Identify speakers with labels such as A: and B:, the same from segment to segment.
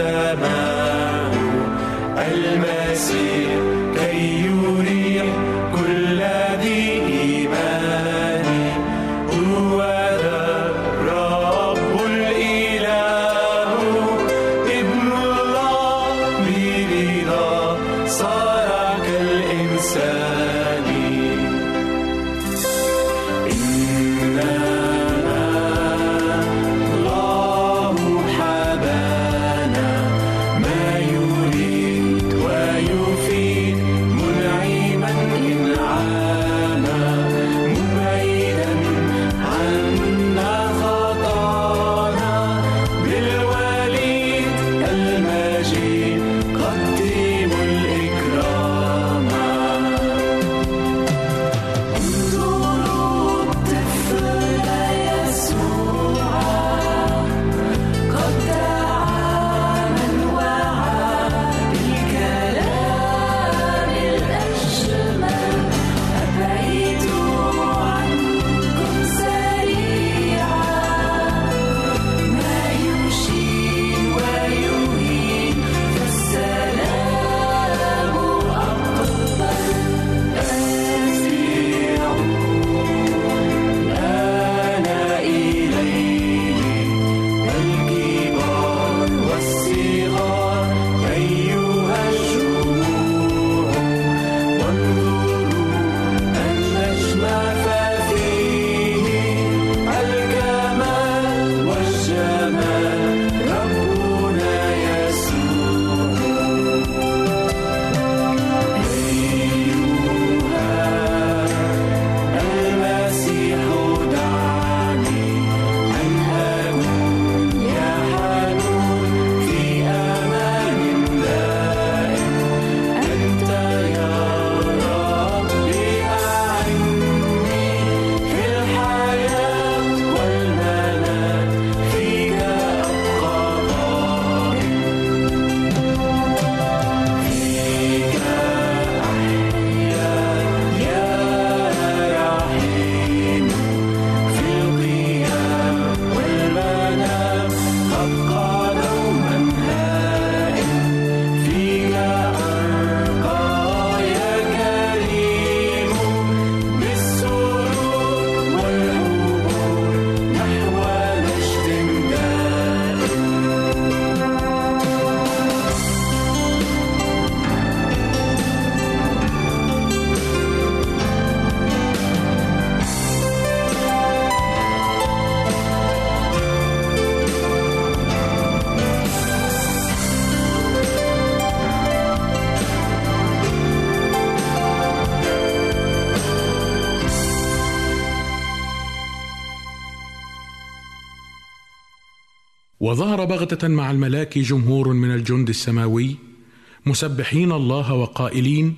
A: السماء المسيح.
B: وظهر بغتة مع الملاك جمهور من الجند السماوي مسبحين الله وقائلين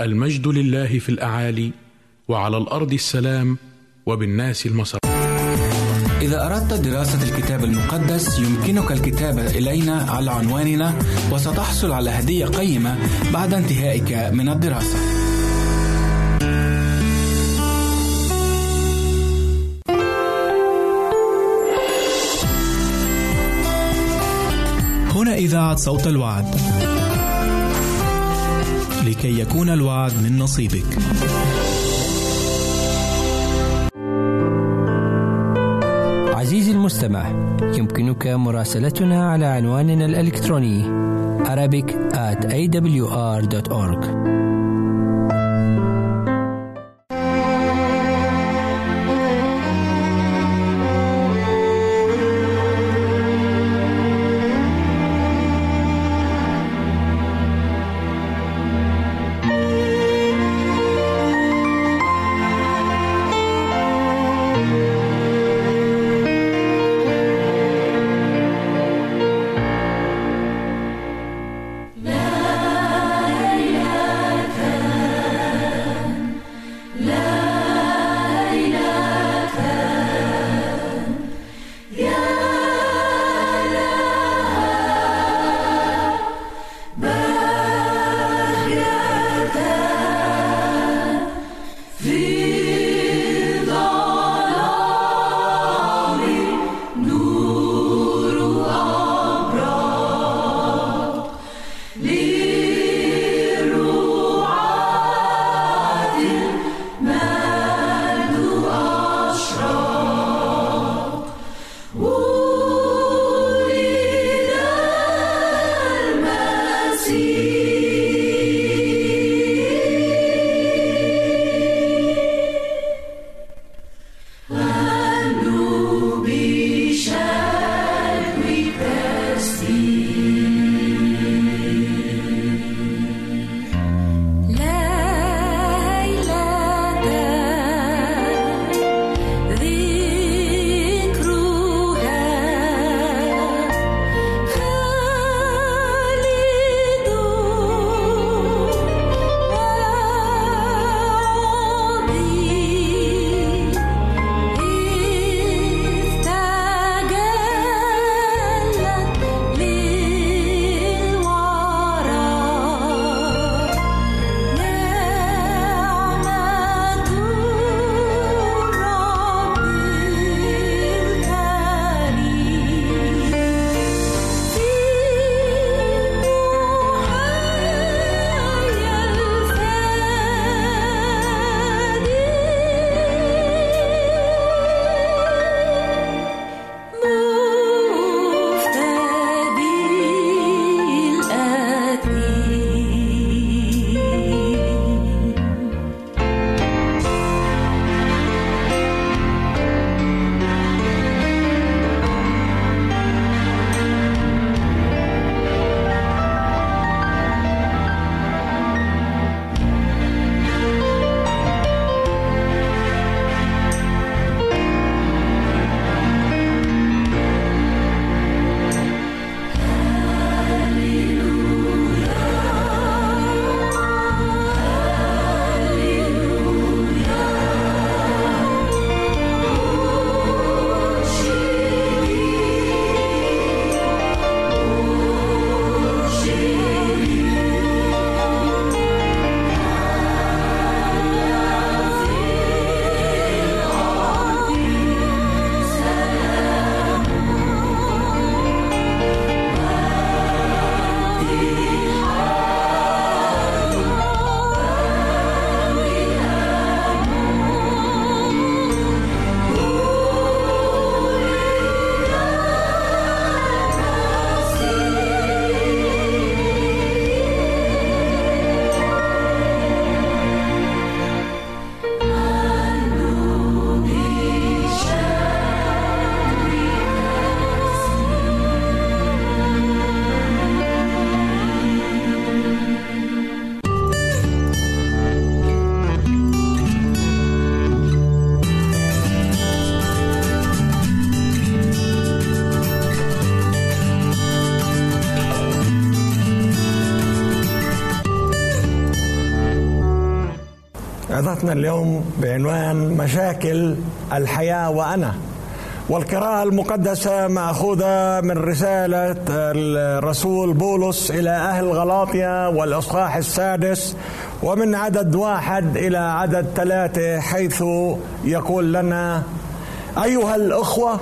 B: المجد لله في الأعالي وعلى الأرض السلام وبالناس المسر
A: إذا أردت دراسة الكتاب المقدس يمكنك الكتابة إلينا على عنواننا وستحصل على هدية قيمة بعد انتهائك من الدراسة.
C: إذاعة صوت الوعد. لكي يكون الوعد من نصيبك.
D: المستمع يمكنك مراسلتنا على عنواننا الإلكتروني Arabic at awr.org
E: عظتنا اليوم بعنوان مشاكل الحياة وأنا. والقراءة المقدسة مأخوذة من رسالة الرسول بولس إلى أهل غلاطيا والإصحاح السادس ومن عدد واحد إلى عدد ثلاثة حيث يقول لنا أيها الأخوة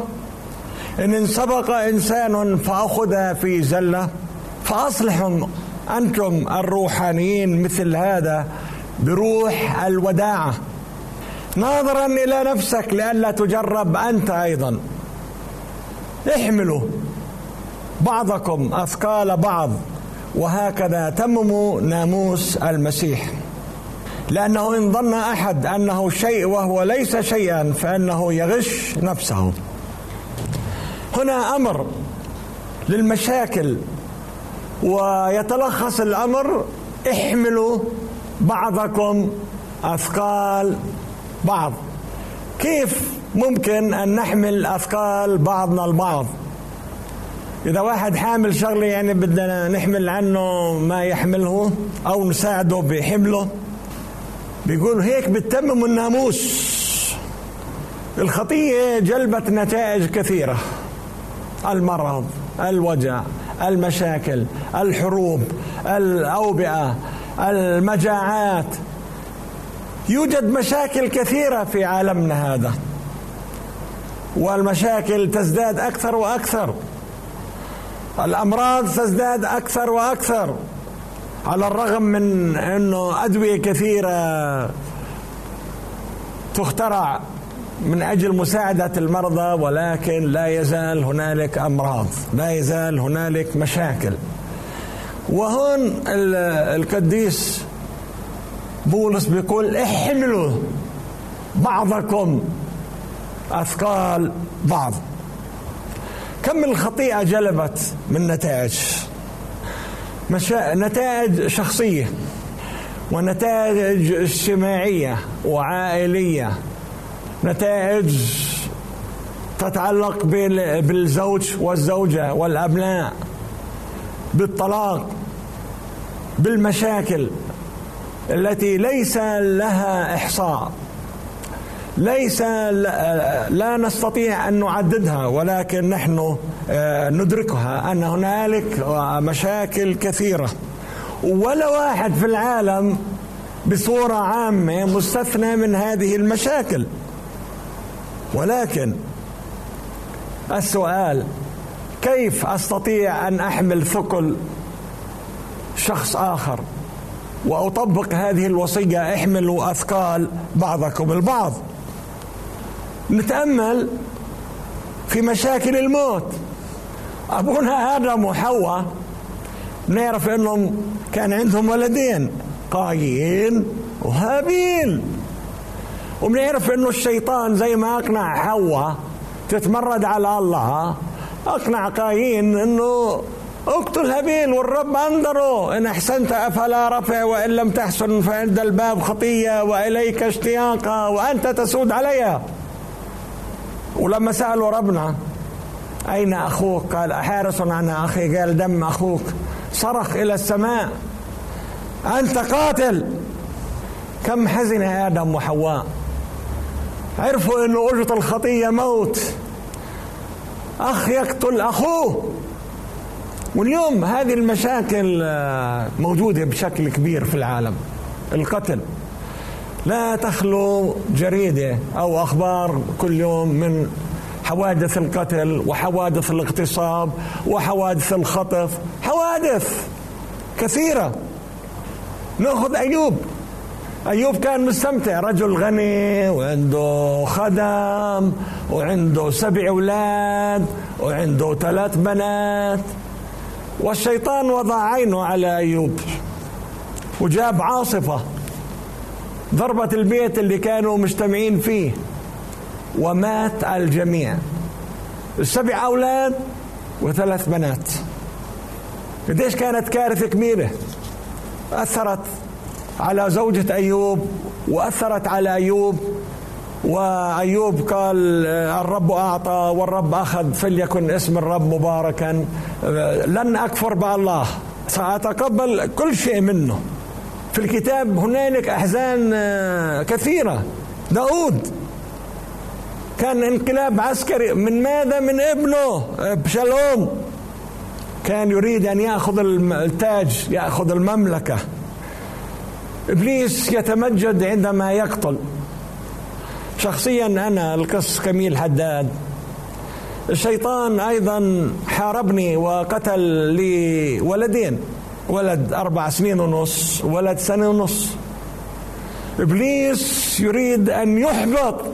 E: إن سبق إنسان فأخذ في زلة فأصلحوا أنتم الروحانيين مثل هذا بروح الوداعة ناظرا إلى نفسك لئلا تجرب أنت أيضا. احملوا بعضكم أثقال بعض وهكذا تمموا ناموس المسيح. لأنه إن ظن أحد أنه شيء وهو ليس شيئا فإنه يغش نفسه. هنا أمر للمشاكل ويتلخص الأمر احملوا بعضكم أثقال بعض. كيف ممكن أن نحمل أثقال بعضنا البعض؟ إذا واحد حامل شغلة يعني بدنا نحمل عنه ما يحمله أو نساعده بحمله بيقول هيك بتتمم الناموس الخطية جلبت نتائج كثيرة. المرض الوجع المشاكل الحروب الأوبئة المجاعات. يوجد مشاكل كثيرة في عالمنا هذا. والمشاكل تزداد أكثر وأكثر. الأمراض تزداد أكثر وأكثر. على الرغم من إنه أدوية كثيرة تخترع من أجل مساعدة المرضى ولكن لا يزال هنالك أمراض لا يزال هنالك مشاكل. وهون القديس بولس بيقول احملوا بعضكم أثقال بعض. كم الخطيئة جلبت من نتائج؟ مشا... نتائج شخصية ونتائج اجتماعية وعائلية. نتائج تتعلق بالزوج والزوجة والأبناء. بالطلاق بالمشاكل التي ليس لها إحصاء. ليس لا نستطيع أن نعددها ولكن نحن آه، ندركها أن هنالك مشاكل كثيرة. ولا واحد في العالم بصورة عامة مستثنى من هذه المشاكل. ولكن السؤال كيف أستطيع أن أحمل ثقل شخص آخر وأطبق هذه الوصية احملوا أثقال بعضكم البعض؟ نتأمل في مشاكل الموت. أبونا آدم وحواء نعرف أنهم كان عندهم ولدين قايين وهابيل. وبنعرف انه الشيطان زي ما أقنع حواء تتمرد على الله أقنع قايين إنه اقتل هابيل والرب أنذره. إن أحسنت أفلا رفع وإن لم تحسن فعند الباب خطية وإليك اشتياقا وأنت تسود عليها. ولما سألوا ربنا أين أخوك؟ قال حارس عن أخي. قال دم أخوك. صرخ إلى السماء. أنت قاتل. كم حزن آدم وحواء. عرفوا إنه أجرة الخطية موت. أخ يقتل أخوه. واليوم هذه المشاكل آه، موجودة بشكل كبير في العالم. القتل. لا تخلو جريدة أو أخبار كل يوم من حوادث القتل وحوادث الاغتصاب وحوادث الخطف. حوادث كثيرة. نأخذ أيوب. أيوب كان مستمتع. رجل غني وعنده خدم وعنده سبع أولاد وعنده ثلاث بنات. والشيطان وضع عينه على أيوب وجاب عاصفة ضربت البيت اللي كانوا مجتمعين فيه ومات الجميع. السبع أولاد وثلاث بنات. قديش كانت كارثة كبيرة؟ أثرت على زوجة أيوب وأثرت على أيوب وأيوب قال الرب أعطى والرب أخذ فليكن اسم الرب مباركا. لن أكفر بالله سأتقبل كل شيء منه. في الكتاب هنالك أحزان كثيرة. داود كان انقلاب عسكري من ماذا؟ من ابنه بشلوم كان يريد أن يأخذ التاج يأخذ المملكة. إبليس يتمجد عندما يقتل. شخصيا أنا القس كميل حداد. الشيطان أيضا حاربني وقتل لي ولدين. ولد أربع سنين ونص ولد سنة ونص. إبليس يريد أن يحبط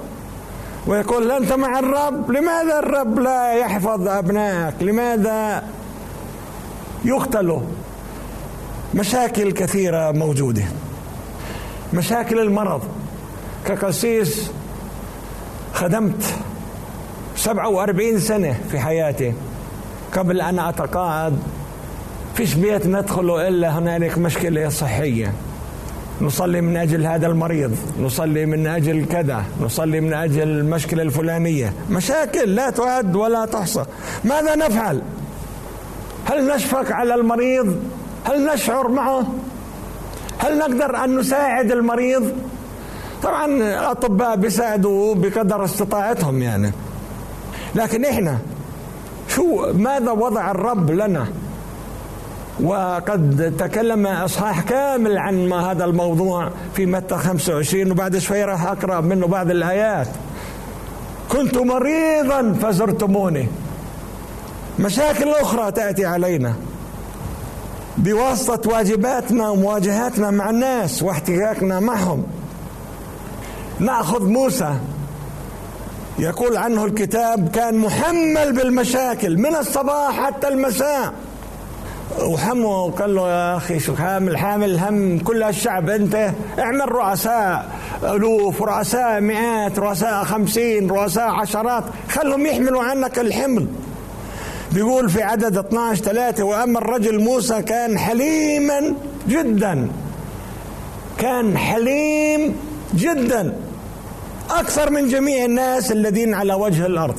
E: ويقول أنت مع الرب؟ لماذا الرب لا يحفظ أبنائك؟ لماذا يقتلوا؟ مشاكل كثيرة موجودة. مشاكل المرض. كقسيس خدمت 47 سنة في حياتي. قبل أن أتقاعد فيش بيت ندخله إلا هنالك مشكلة صحية. نصلي من أجل هذا المريض نصلي من أجل كذا نصلي من أجل المشكلة الفلانية. مشاكل لا تعد ولا تحصى. ماذا نفعل؟ هل نشفق على المريض؟ هل نشعر معه؟ هل نقدر أن نساعد المريض؟ طبعا الأطباء بيساعدوا بقدر استطاعتهم يعني. لكن إحنا شو ماذا وضع الرب لنا؟ وقد تكلم إصحاح كامل عن ما هذا الموضوع في متى 25 وبعد شوي راح أقرأ منه بعض الآيات. كنت مريضا فزرتموني. مشاكل أخرى تأتي علينا. بواسطة واجباتنا ومواجهاتنا مع الناس واحتكاكنا معهم. نأخذ موسى يقول عنه الكتاب كان محمل بالمشاكل من الصباح حتى المساء. وحمه وقال له يا أخي شو حامل؟ حامل هم كل الشعب أنت. اعمل رؤساء ألوف رؤساء مئات رؤساء خمسين رؤساء عشرات. خلهم يحملوا عنك الحمل. بيقول في عدد 12 ثلاثة وأما الرجل موسى كان حليما جدا. كان حليم جدا. أكثر من جميع الناس الذين على وجه الأرض.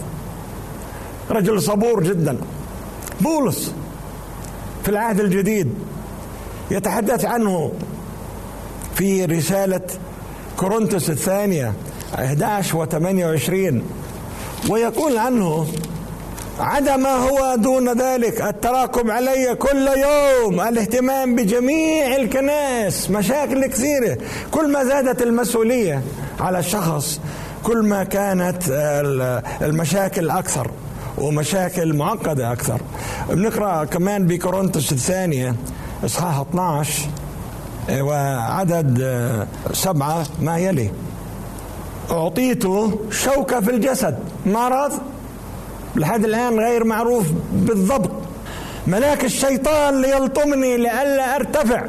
E: رجل صبور جدا. بولس في العهد الجديد يتحدث عنه في رسالة كورنثوس الثانية 11 و 28 ويقول عنه عدا ما هو دون ذلك. التراكم علي كل يوم. الاهتمام بجميع الكنائس مشاكل كثيرة. كل ما زادت المسؤولية على الشخص كل ما كانت المشاكل أكثر ومشاكل معقدة أكثر. بنقرأ كمان بكورنثوس الثانية إصحاح 12 وعدد سبعة ما يلي. أعطيت شوكة في الجسد. مرض؟ لحد الآن غير معروف بالضبط. ملاك الشيطان ليلطمني لئلا أرتفع.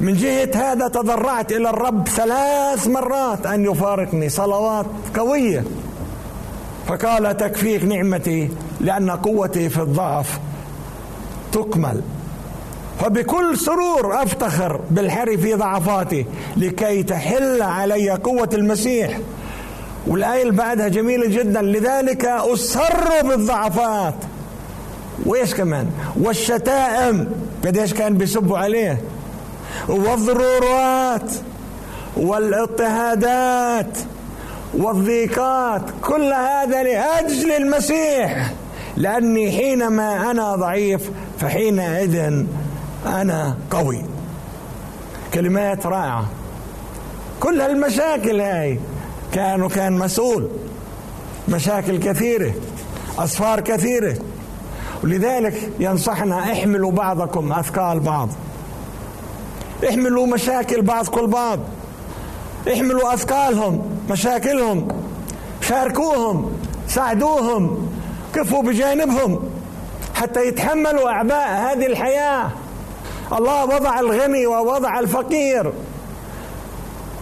E: من جهة هذا تضرعت إلى الرب ثلاث مرات أن يفارقني صلوات قوية. فقال تكفيك نعمتي لأن قوتي في الضعف تكمل. فبكل سرور أفتخر بالحر في ضعفاتي لكي تحل علي قوة المسيح. والآية اللي بعدها جميلة جدا لذلك اسر بالضعفات. وإيش كمان؟ والشتائم. قديش كان بيسبوا عليه؟ والضرورات والاضطهادات والضيقات. كل هذا لأجل المسيح. لأني حينما أنا ضعيف فحينئذ أنا قوي. كلمات رائعة. كل هالمشاكل هاي. كانوا كان مسؤول. مشاكل كثيرة اصفار كثيرة. ولذلك ينصحنا احملوا بعضكم أثقال بعض. احملوا مشاكل بعضكم البعض احملوا أثقالهم مشاكلهم. شاركوهم ساعدوهم كفوا بجانبهم حتى يتحملوا أعباء هذه الحياة. الله وضع الغني ووضع الفقير.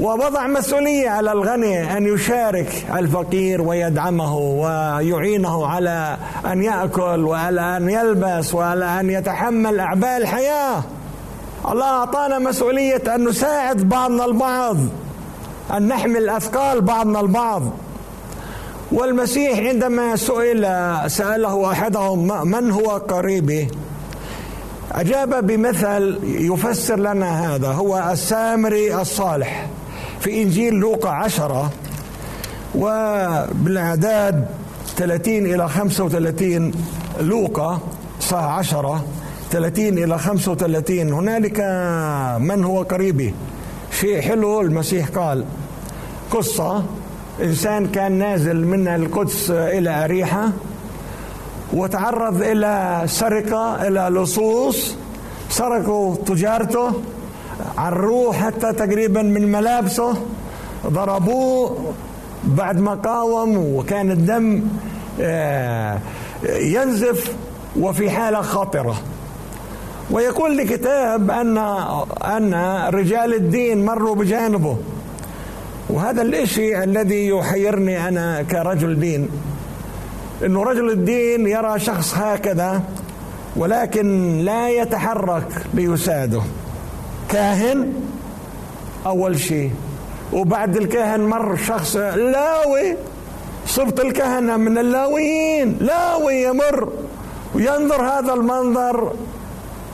E: ووضع مسؤولية على الغني أن يشارك الفقير ويدعمه ويعينه على أن يأكل وعلى أن يلبس وعلى أن يتحمل أعباء الحياة. الله أعطانا مسؤولية أن نساعد بعضنا البعض أن نحمل أثقال بعضنا البعض. والمسيح عندما سئل سأله أحدهم من هو قريبي؟ أجاب بمثل يفسر لنا هذا هو السامري الصالح. في إنجيل لوقا عشرة وبالأعداد 30 إلى 35 لوقا صح عشرة 30 إلى 35 هنالك من هو قريبي؟ شيء حلو المسيح قال قصة إنسان كان نازل من القدس إلى أريحة وتعرض إلى سرقة إلى لصوص سرقوا تجارته عروه حتى تقريبا من ملابسه ضربوه بعد ما قاوم وكان الدم آه، ينزف وفي حالة خطرة ويقول الكتاب أن أن رجال الدين مروا بجانبه. وهذا الإشي الذي يحيرني أنا كرجل دين أنه رجل الدين يرى شخص هكذا ولكن لا يتحرك ليساعده. كاهن؟ أول شيء. وبعد الكاهن مر شخص لاوي. صبت الكهنة من اللاويين. لاوي يمر. وينظر هذا المنظر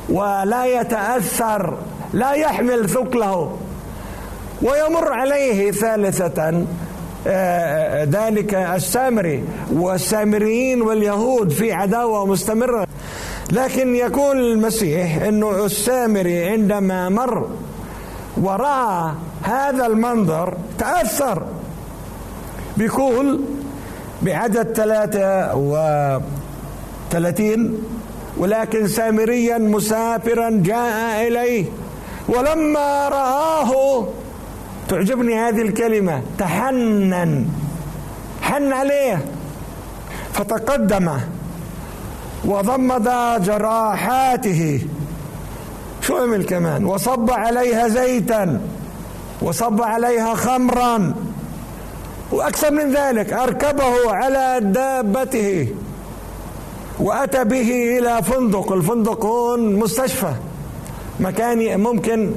E: ولا يتأثر لا يحمل ثقله. ويمر عليه ثالثة آه، ذلك السامري. والسامريين واليهود في عداوة مستمرة. لكن يقول المسيح إنه السامري عندما مر ورأى هذا المنظر تأثر. بيقول بعدد ثلاثة وثلاثين ولكن سامريا مسافرا جاء إليه ولما رآه تعجبني هذه الكلمة تحنن حن عليه فتقدم. وضمد جراحاته. شو عمل كمان؟ وصب عليها زيتا. وصب عليها خمرا. وأكثر من ذلك أركبه على دابته. وأتى به إلى فندق. الفندق هون مستشفى. مكان ممكن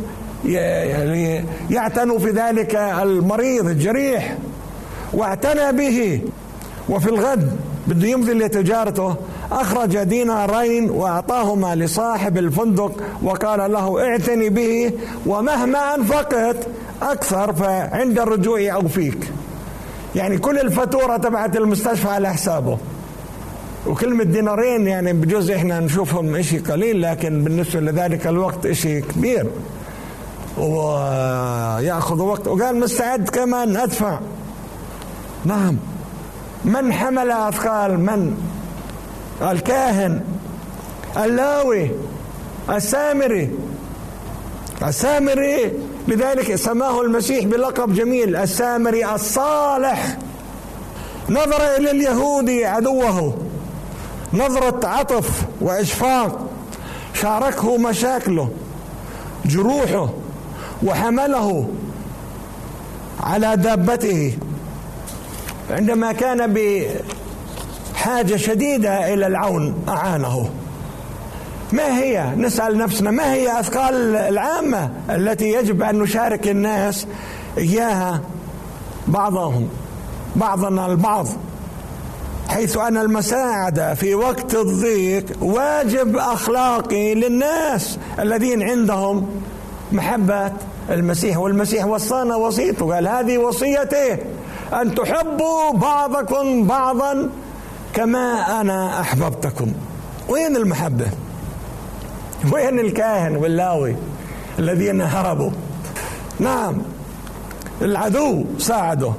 E: يعني يعتنوا في ذلك المريض الجريح. واعتنى به. وفي الغد بده يمضي لتجارته. أخرج دينارين وأعطاهما لصاحب الفندق وقال له اعتني به ومهما أنفقت أكثر فعند الرجوع أوفيك. يعني كل الفاتورة تبعت المستشفى على حسابه. وكلمة دينارين يعني بجوز إحنا نشوفهم إشي قليل لكن بالنسبة لذلك الوقت إشي كبير. ويأخذ وقت. وقال مستعد كمان أدفع. نعم. من حمل أثقال من؟ الكاهن اللاوي السامري. السامري لذلك سماه المسيح بلقب جميل السامري الصالح. نظر إلى اليهودي عدوه. نظرة عطف وإشفاق. شاركه مشاكله جروحه وحمله على دابته. عندما كان بحاجة شديدة إلى العون أعانه. ما هي؟ نسأل نفسنا ما هي أثقال العامة التي يجب أن نشارك الناس إياها بعضهم بعضنا البعض؟ حيث أن المساعدة في وقت الضيق واجب أخلاقي للناس الذين عندهم محبة المسيح والمسيح وصانا وصيته. قال هذه وصيته أن تحبوا بعضكم بعضا كما أنا أحببتكم. وين المحبة؟ وين الكاهن واللاوي الذين هربوا؟ نعم العدو ساعده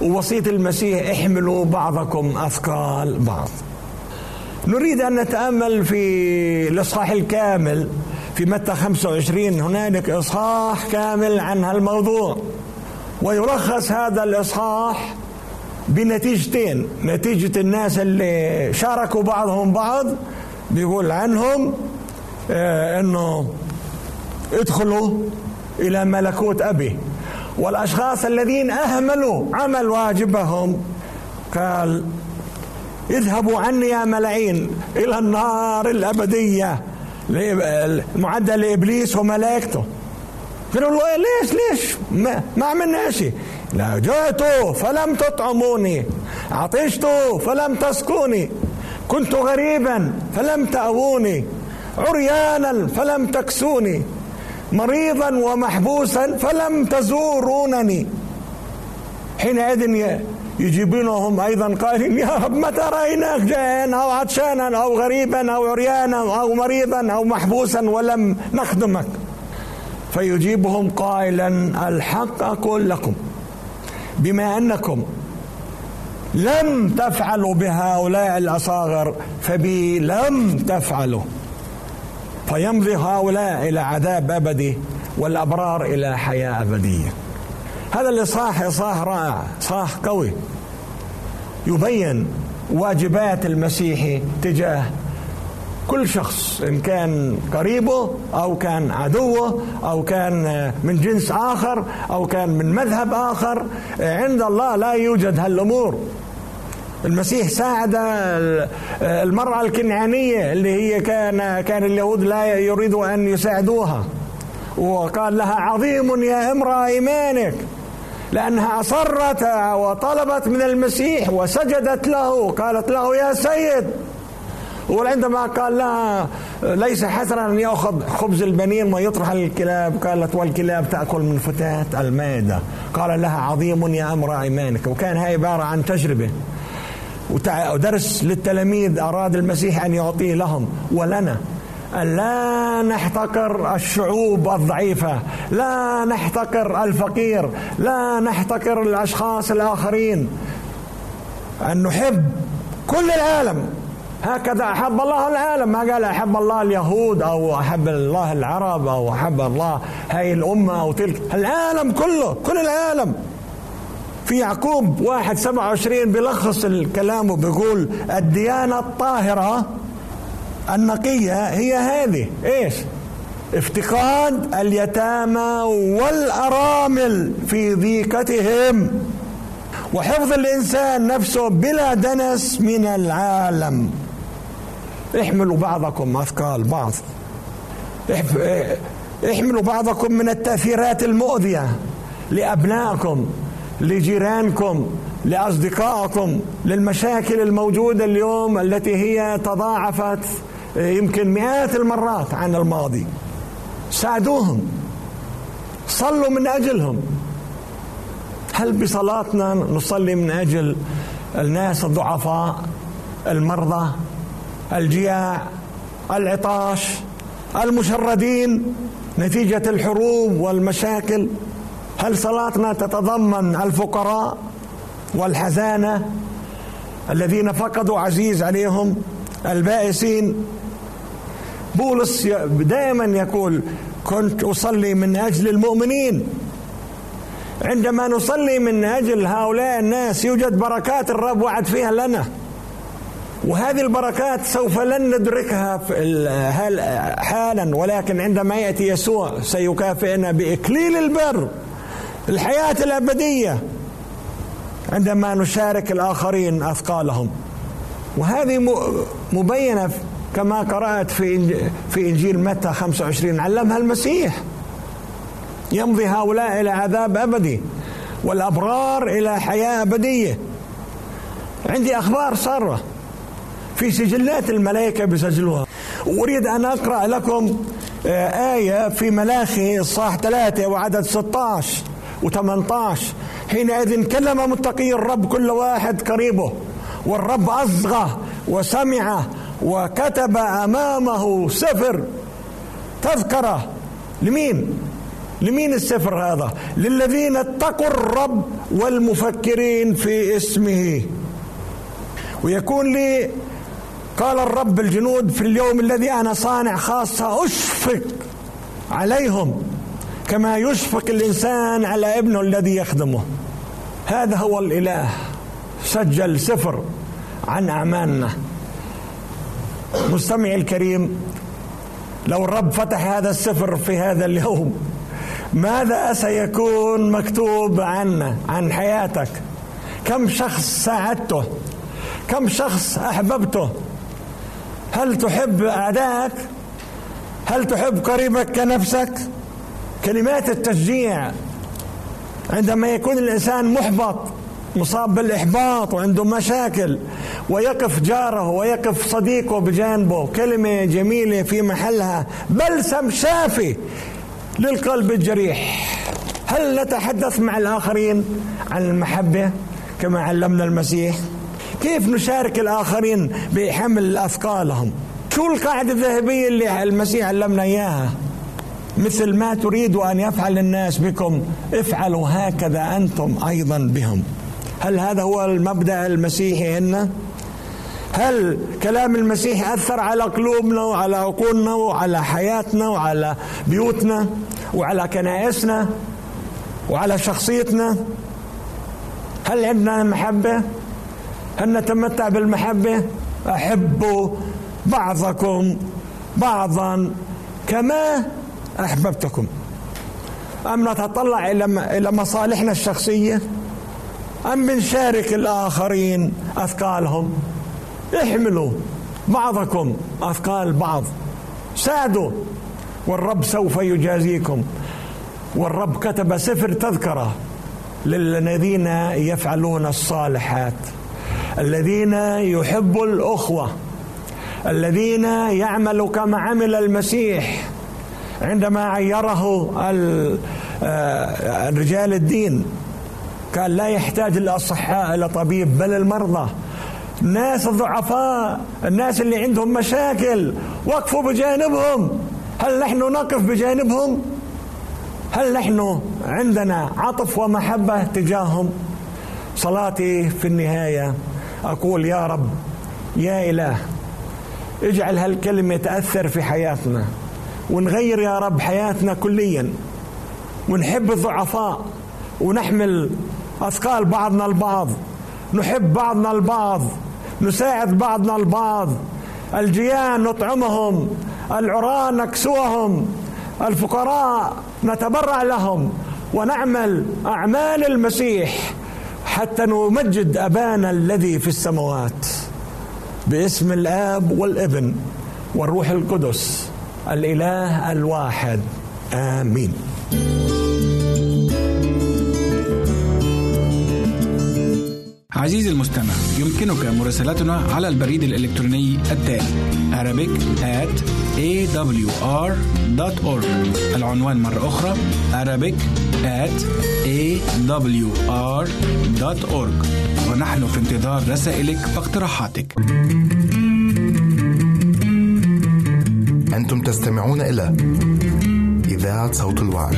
E: ووصية المسيح احملوا بعضكم أثقال بعض. نريد أن نتأمل في الإصحاح الكامل في متى 25 هنالك إصحاح كامل عن هالموضوع. ويلخص هذا الإصحاح بنتيجتين. نتيجة الناس اللي شاركوا بعضهم بعض بيقول عنهم آه إنه ادخلوا إلى ملكوت أبي. والأشخاص الذين أهملوا عمل واجبهم قال اذهبوا عني يا ملاعين إلى النار الأبدية المعدة لإبليس وملائكته. قالوا له ليش ليش؟ ما, ما عملنا شيء. لا جئت فلم تطعموني. عطشت فلم تسقوني كنت غريبا فلم تأووني. عريانا فلم تكسوني. مريضا ومحبوسا فلم تزورونني. حينئذ يجيبونهم أيضا قائلين يا رب متى رأيناك؟ جائعا أو عطشانا أو غريبا أو عريانا أو مريضا أو محبوسا ولم نخدمك. فيجيبهم قائلا الحق أقول لكم. بما أنكم لم تفعلوا بهؤلاء الأصاغر فبي لم تفعلوا. فيمضي هؤلاء إلى عذاب أبدي والأبرار إلى حياة أبدية. هذا الإصحاح إصحاح رائع إصحاح قوي. يبين واجبات المسيحي تجاه كل شخص إن كان قريبه أو كان عدوه أو كان من جنس آخر أو كان من مذهب آخر عند الله لا يوجد هالأمور. المسيح ساعد المرأة الكنعانية اللي هي كان كان اليهود لا يريدوا أن يساعدوها. وقال لها عظيم يا امرأة إيمانك. لأنها أصرت وطلبت من المسيح وسجدت له. قالت له يا سيد وعندما قال لها ليس حسنا أن يأخذ خبز البنين ويطرح الكلاب قالت والكلاب تأكل من فتاة المائدة قال لها عظيم يا أمر إيمانك. وكان هاي عبارة عن تجربة. ودرس للتلاميذ أراد المسيح أن يعطيه لهم. ولنا. لا نحتقر الشعوب الضعيفة. لا نحتقر الفقير. لا نحتقر الأشخاص الآخرين. أن نحب كل العالم. هكذا أحب الله العالم. ما قال أحب الله اليهود أو أحب الله العرب أو أحب الله هاي الأمة أو تلك. العالم كله كل العالم. في يعقوب واحد سبعة وعشرين بيلخص الكلام وبيقول الديانة الطاهرة النقية هي هذه. إيش؟ افتقاد اليتامى والأرامل في ضيقتهم وحفظ الإنسان نفسه بلا دنس من العالم. احملوا بعضكم أثقال بعض. احملوا بعضكم من التأثيرات المؤذية لأبنائكم لجيرانكم لأصدقائكم للمشاكل الموجودة اليوم التي هي تضاعفت يمكن مئات المرات عن الماضي. ساعدوهم. صلوا من أجلهم. هل بصلاتنا نصلي من أجل الناس الضعفاء المرضى؟ الجياع العطاش المشردين نتيجة الحروب والمشاكل. هل صلاتنا تتضمن الفقراء والحزانة الذين فقدوا عزيز عليهم البائسين؟ بولس دائما يقول كنت أصلي من أجل المؤمنين. عندما نصلي من أجل هؤلاء الناس يوجد بركات الرب وعد فيها لنا. وهذه البركات سوف لن ندركها حالا ولكن عندما يأتي يسوع سيكافئنا باكليل البر الحياة الأبدية عندما نشارك الآخرين أثقالهم. وهذه مبينة كما قرأت في في إنجيل متى 25 علمها المسيح. يمضي هؤلاء إلى عذاب أبدي والأبرار إلى حياة أبدية. عندي أخبار سارة. في سجلات الملائكة بسجلوها أريد أن أقرأ لكم آه، آية في ملاخي الصاح ثلاثة وعدد 16 و18 حينئذ كلم متقي الرب كل واحد قريبه والرب أصغى وسمع وكتب أمامه سفر تذكرة لمين؟ لمين السفر هذا؟ للذين اتقوا الرب والمفكرين في اسمه ويكون لي قال الرب الجنود في اليوم الذي أنا صانع خاصة أشفق عليهم كما يشفق الإنسان على ابنه الذي يخدمه. هذا هو الإله. سجل سفر عن أعمالنا. مستمعي الكريم لو الرب فتح هذا السفر في هذا اليوم ماذا سيكون مكتوب عنا عن حياتك؟ كم شخص ساعدته؟ كم شخص أحببته؟ هل تحب أعدائك هل تحب قريبك كنفسك؟ كلمات التشجيع. عندما يكون الإنسان محبط مصاب بالإحباط وعنده مشاكل ويقف جاره ويقف صديقه بجانبه كلمة جميلة في محلها بلسم شافي للقلب الجريح. هل نتحدث مع الآخرين عن المحبة كما علمنا المسيح؟ كيف نشارك الآخرين بحمل أثقالهم؟ شو القاعدة الذهبية اللي المسيح علمنا إياها؟ مثل ما تريد أن يفعل الناس بكم افعلوا هكذا أنتم أيضا بهم. هل هذا هو المبدأ المسيحي هنا؟ هل كلام المسيح أثر على قلوبنا وعلى عقولنا وعلى حياتنا وعلى بيوتنا وعلى كنائسنا وعلى شخصيتنا؟ هل عندنا محبة؟ هل نتمتع بالمحبة؟ أحبوا بعضكم بعضا كما أحببتكم. أم نتطلع إلى مصالحنا الشخصية؟ أم بنشارك الآخرين أثقالهم؟ احملوا بعضكم أثقال بعض. ساعدوا والرب سوف يجازيكم. والرب كتب سفر تذكرة للذين يفعلون الصالحات. الذين يحبوا الأخوة الذين يعملوا كما عمل المسيح عندما عيره آه، رجال الدين. كان لا يحتاج الأصحاء إلى طبيب بل المرضى. الناس الضعفاء الناس اللي عندهم مشاكل وقفوا بجانبهم. هل نحن نقف بجانبهم؟ هل نحن عندنا عطف ومحبة تجاههم؟ صلاتي في النهاية. أقول يا رب يا إله اجعل هالكلمة تأثر في حياتنا ونغير يا رب حياتنا كليا ونحب الضعفاء ونحمل أثقال بعضنا البعض نحب بعضنا البعض نساعد بعضنا البعض الجيان نطعمهم العراة نكسوهم الفقراء نتبرع لهم ونعمل أعمال المسيح. حتى نمجد أبانا الذي في السماوات باسم الآب والابن والروح القدس الإله الواحد. آمين.
F: عزيزي المستمع يمكنك مراسلتنا على البريد الإلكتروني التالي Arabic at awr.org العنوان مرة أخرى Arabic at awr.org ونحن في انتظار رسائلك واقتراحاتك.
G: أنتم تستمعون إلى إذاعة صوت الوعي.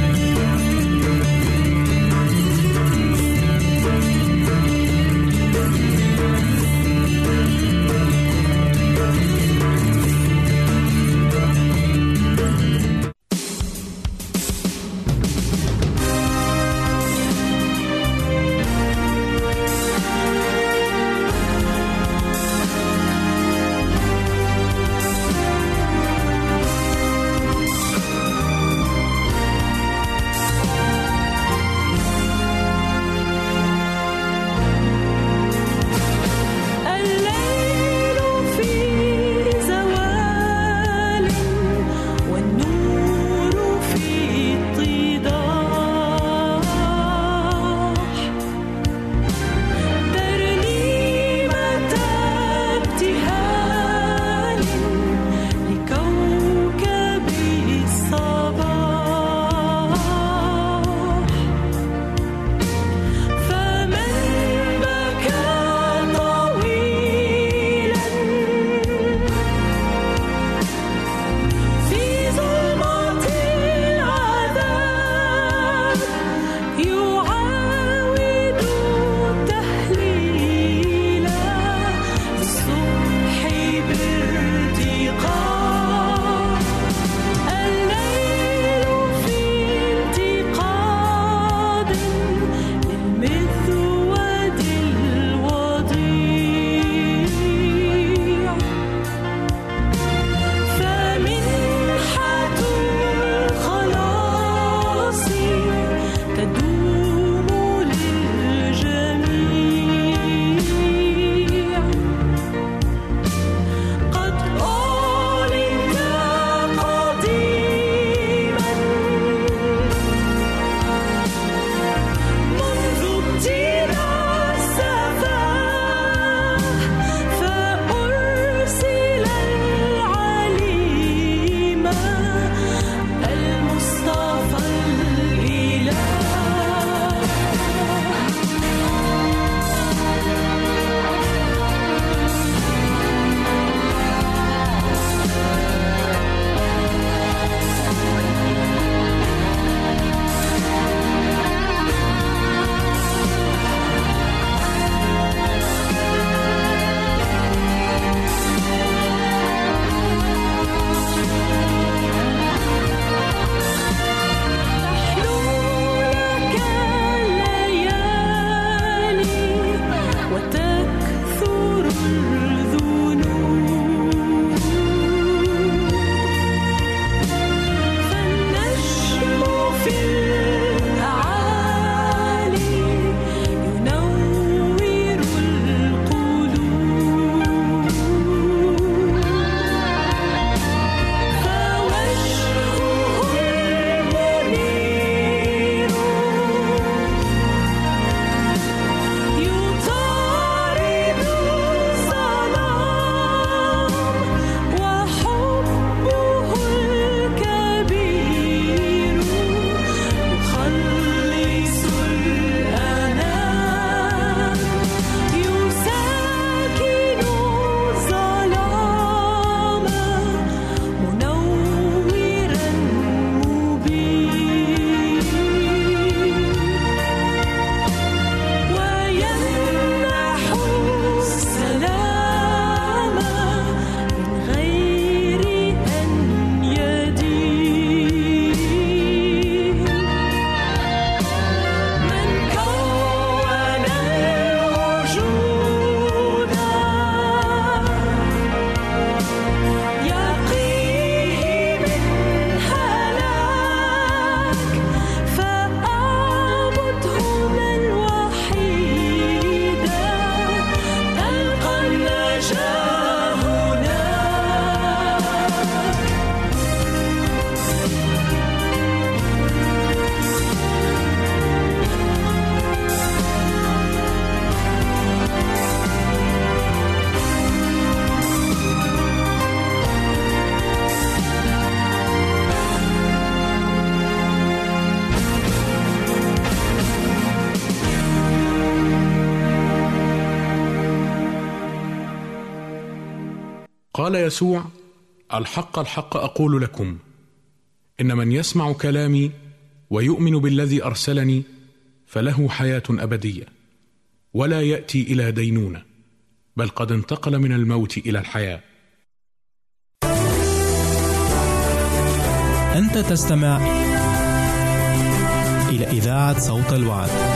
B: يسوع الحق الحق أقول لكم إن من يسمع كلامي ويؤمن بالذي أرسلني فله حياة أبدية ولا يأتي إلى دينونة بل قد انتقل من الموت إلى الحياة
C: أنت تستمع إلى إذاعة صوت الوعد.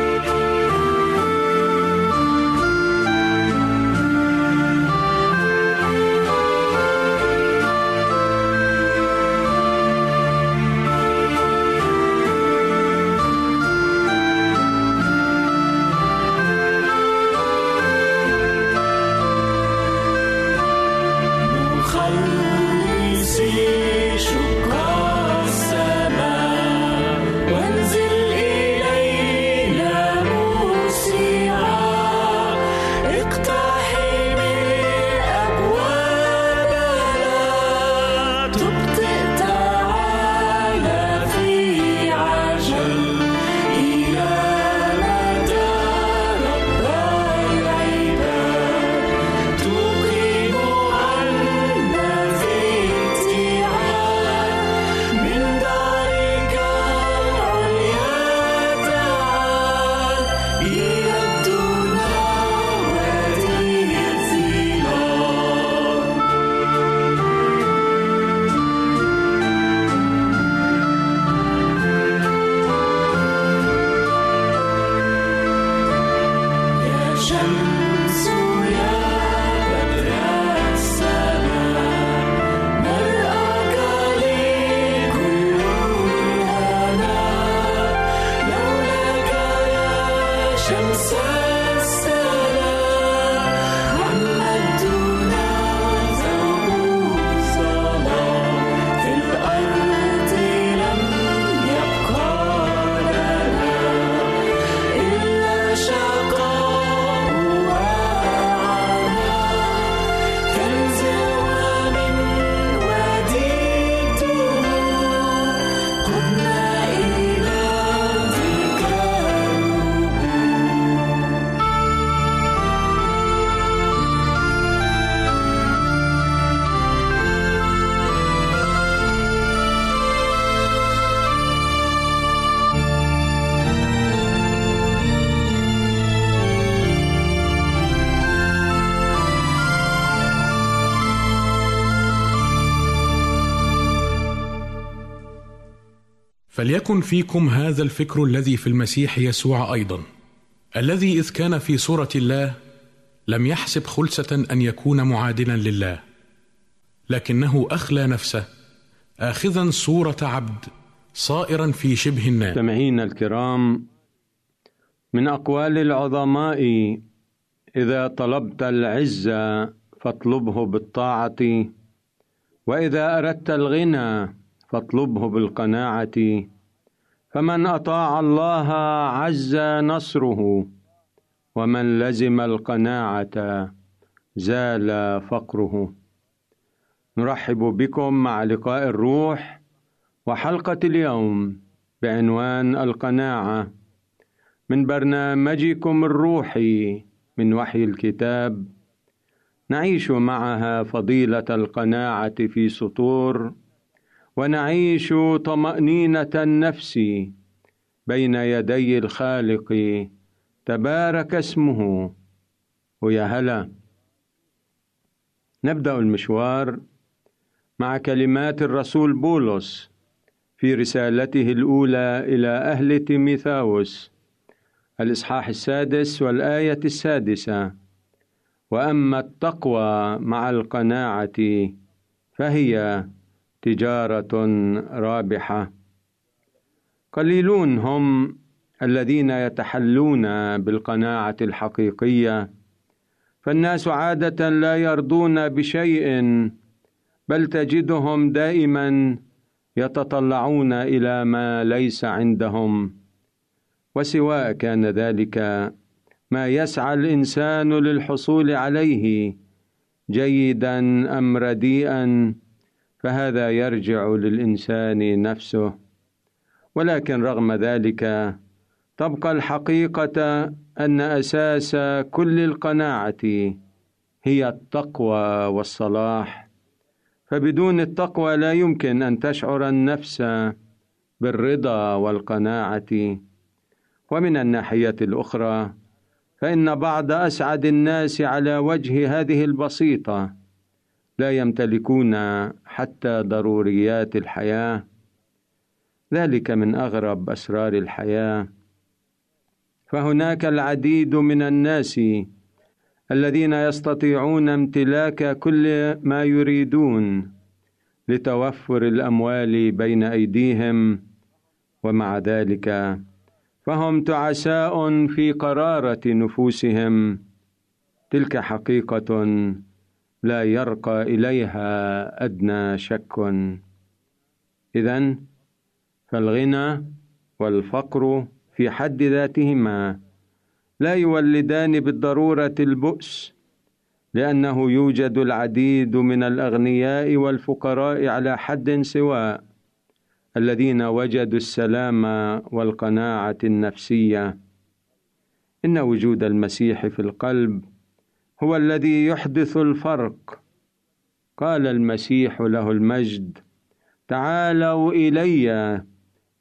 B: فليكن فيكم هذا الفكر الذي في المسيح يسوع أيضا الذي إذ كان في صورة الله لم يحسب خلسة أن يكون معادلا لله لكنه أخلى نفسه اخذا صورة عبد صائرا في شبه الناس.
H: مستمعينا الكرام من أقوال العظماء إذا طلبت العزة فاطلبه بالطاعة وإذا أردت الغنى فاطلبه بالقناعة. فمن أطاع الله عز نصره ومن لزم القناعة زال فقره. نرحب بكم مع لقاء الروح وحلقة اليوم بعنوان القناعة. من برنامجكم الروحي من وحي الكتاب. نعيش معها فضيلة القناعة في سطور ونعيش طمأنينة النفس بين يدي الخالق. تبارك اسمه. ويا هلا. نبدأ المشوار مع كلمات الرسول بولس في رسالته الأولى إلى أهل تيميثاوس. الإصحاح السادس والآية السادسة. وأما التقوى مع القناعة فهي تجارة رابحة. قليلون هم الذين يتحلون بالقناعة الحقيقية. فالناس عادة لا يرضون بشيء بل تجدهم دائما يتطلعون إلى ما ليس عندهم. وسواء كان ذلك ما يسعى الإنسان للحصول عليه جيدا أم رديئا فهذا يرجع للإنسان نفسه. ولكن رغم ذلك تبقى الحقيقة أن أساس كل القناعة هي التقوى والصلاح. فبدون التقوى لا يمكن أن تشعر النفس بالرضا والقناعة. ومن الناحية الأخرى فإن بعض أسعد الناس على وجه هذه البسيطة لا يمتلكون حتى ضروريات الحياة. ذلك من أغرب أسرار الحياة. فهناك العديد من الناس الذين يستطيعون امتلاك كل ما يريدون لتوفر الأموال بين أيديهم ومع ذلك. فهم تعساء في قرارة نفوسهم. تلك حقيقة لا يرقى إليها أدنى شك. اذا فالغنى والفقر في حد ذاتهما لا يولدان بالضرورة البؤس لأنه يوجد العديد من الأغنياء والفقراء على حد سواء الذين وجدوا السلام والقناعة النفسية. إن وجود المسيح في القلب هو الذي يحدث الفرق. قال المسيح له المجد تعالوا إلي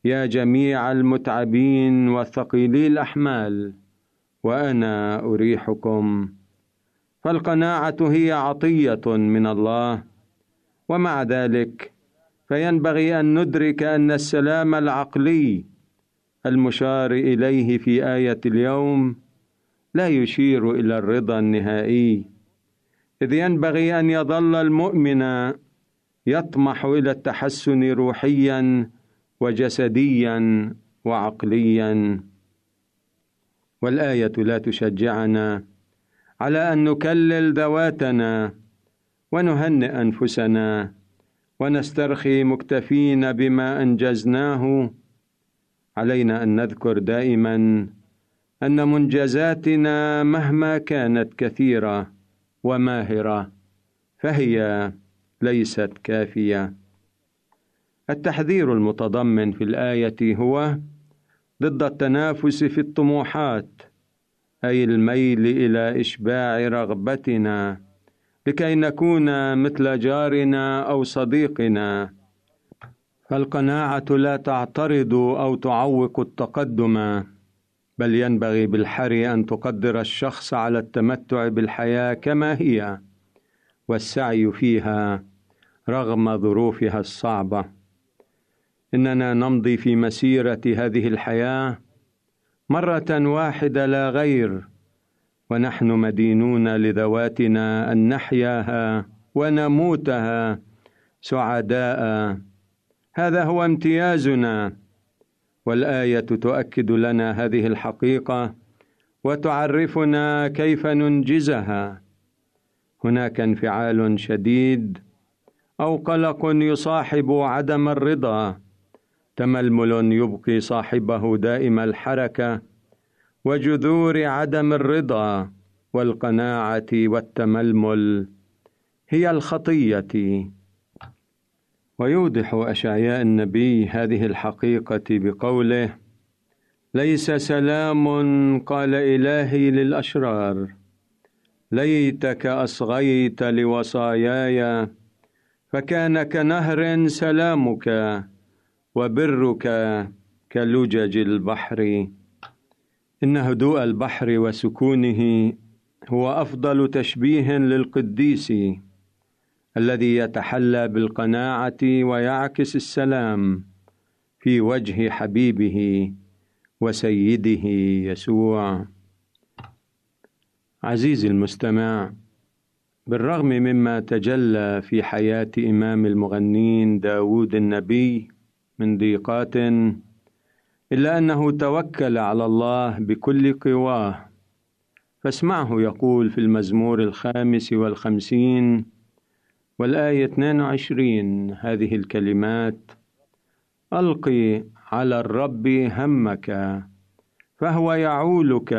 H: يا جميع المتعبين والثقيلي الأحمال وأنا أريحكم. فالقناعة هي عطية من الله ومع ذلك فينبغي أن ندرك أن السلام العقلي المشار إليه في آية اليوم لا يشير إلى الرضا النهائي. إذ ينبغي أن يظل المؤمن يطمح إلى التحسن روحيا وجسديا وعقليا. والآية لا تشجعنا على أن نكلل ذواتنا ونهنئ أنفسنا ونسترخي مكتفين بما أنجزناه. علينا أن نذكر دائما أن منجزاتنا مهما كانت كثيرة وماهرة فهي ليست كافية. التحذير المتضمن في الآية هو ضد التنافس في الطموحات أي الميل إلى إشباع رغبتنا لكي نكون مثل جارنا أو صديقنا. فالقناعة لا تعترض أو تعوق التقدم. بل ينبغي بالحري أن تقدر الشخص على التمتع بالحياة كما هي والسعي فيها رغم ظروفها الصعبة. إننا نمضي في مسيرة هذه الحياة مرة واحدة لا غير ونحن مدينون لذواتنا أن نحياها ونموتها سعداء. هذا هو امتيازنا. والآية تؤكد لنا هذه الحقيقة وتعرفنا كيف ننجزها. هناك انفعال شديد أو قلق يصاحب عدم الرضا. تململ يبقي صاحبه دائم الحركة وجذور عدم الرضا والقناعة والتململ هي الخطية. ويوضح أشعياء النبي هذه الحقيقة بقوله ليس سلام قال إلهي للأشرار. ليتك أصغيت لوصاياي فكان كنهر سلامك وبرك كلجج البحر. إن هدوء البحر وسكونه هو أفضل تشبيه للقديس. الذي يتحلى بالقناعة ويعكس السلام في وجه حبيبه وسيده يسوع. عزيزي المستمع بالرغم مما تجلى في حياة إمام المغنين داود النبي من ضيقات إلا أنه توكل على الله بكل قواه. فاسمعه يقول في المزمور الخامس والخمسين والآية 22 هذه الكلمات ألقي على الرب همك فهو يعولك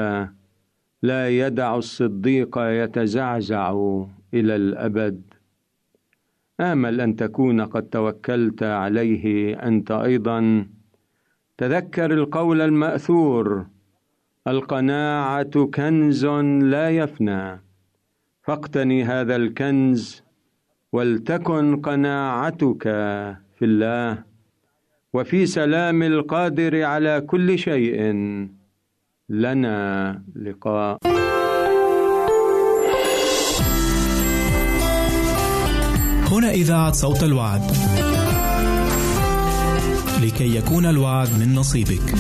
H: لا يدع الصديق يتزعزع إلى الأبد. آمل أن تكون قد توكلت عليه أنت أيضا. تذكر القول المأثور القناعة كنز لا يفنى. فاقتني هذا الكنز ولتكن قناعتك في الله وفي سلام القادر على كل شيء لنا لقاء
C: هنا إذاعة صوت الوعد. لكي يكون الوعد من نصيبك.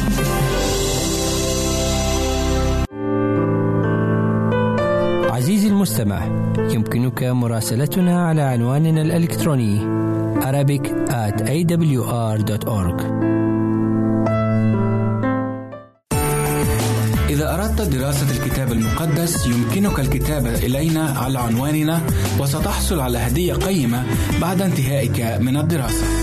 I: المستمع يمكنك مراسلتنا على عنواننا الإلكتروني Arabic at awr.org
F: إذا أردت دراسة الكتاب المقدس يمكنك الكتابة إلينا على عنواننا وستحصل على هدية قيمة بعد انتهائك من الدراسة.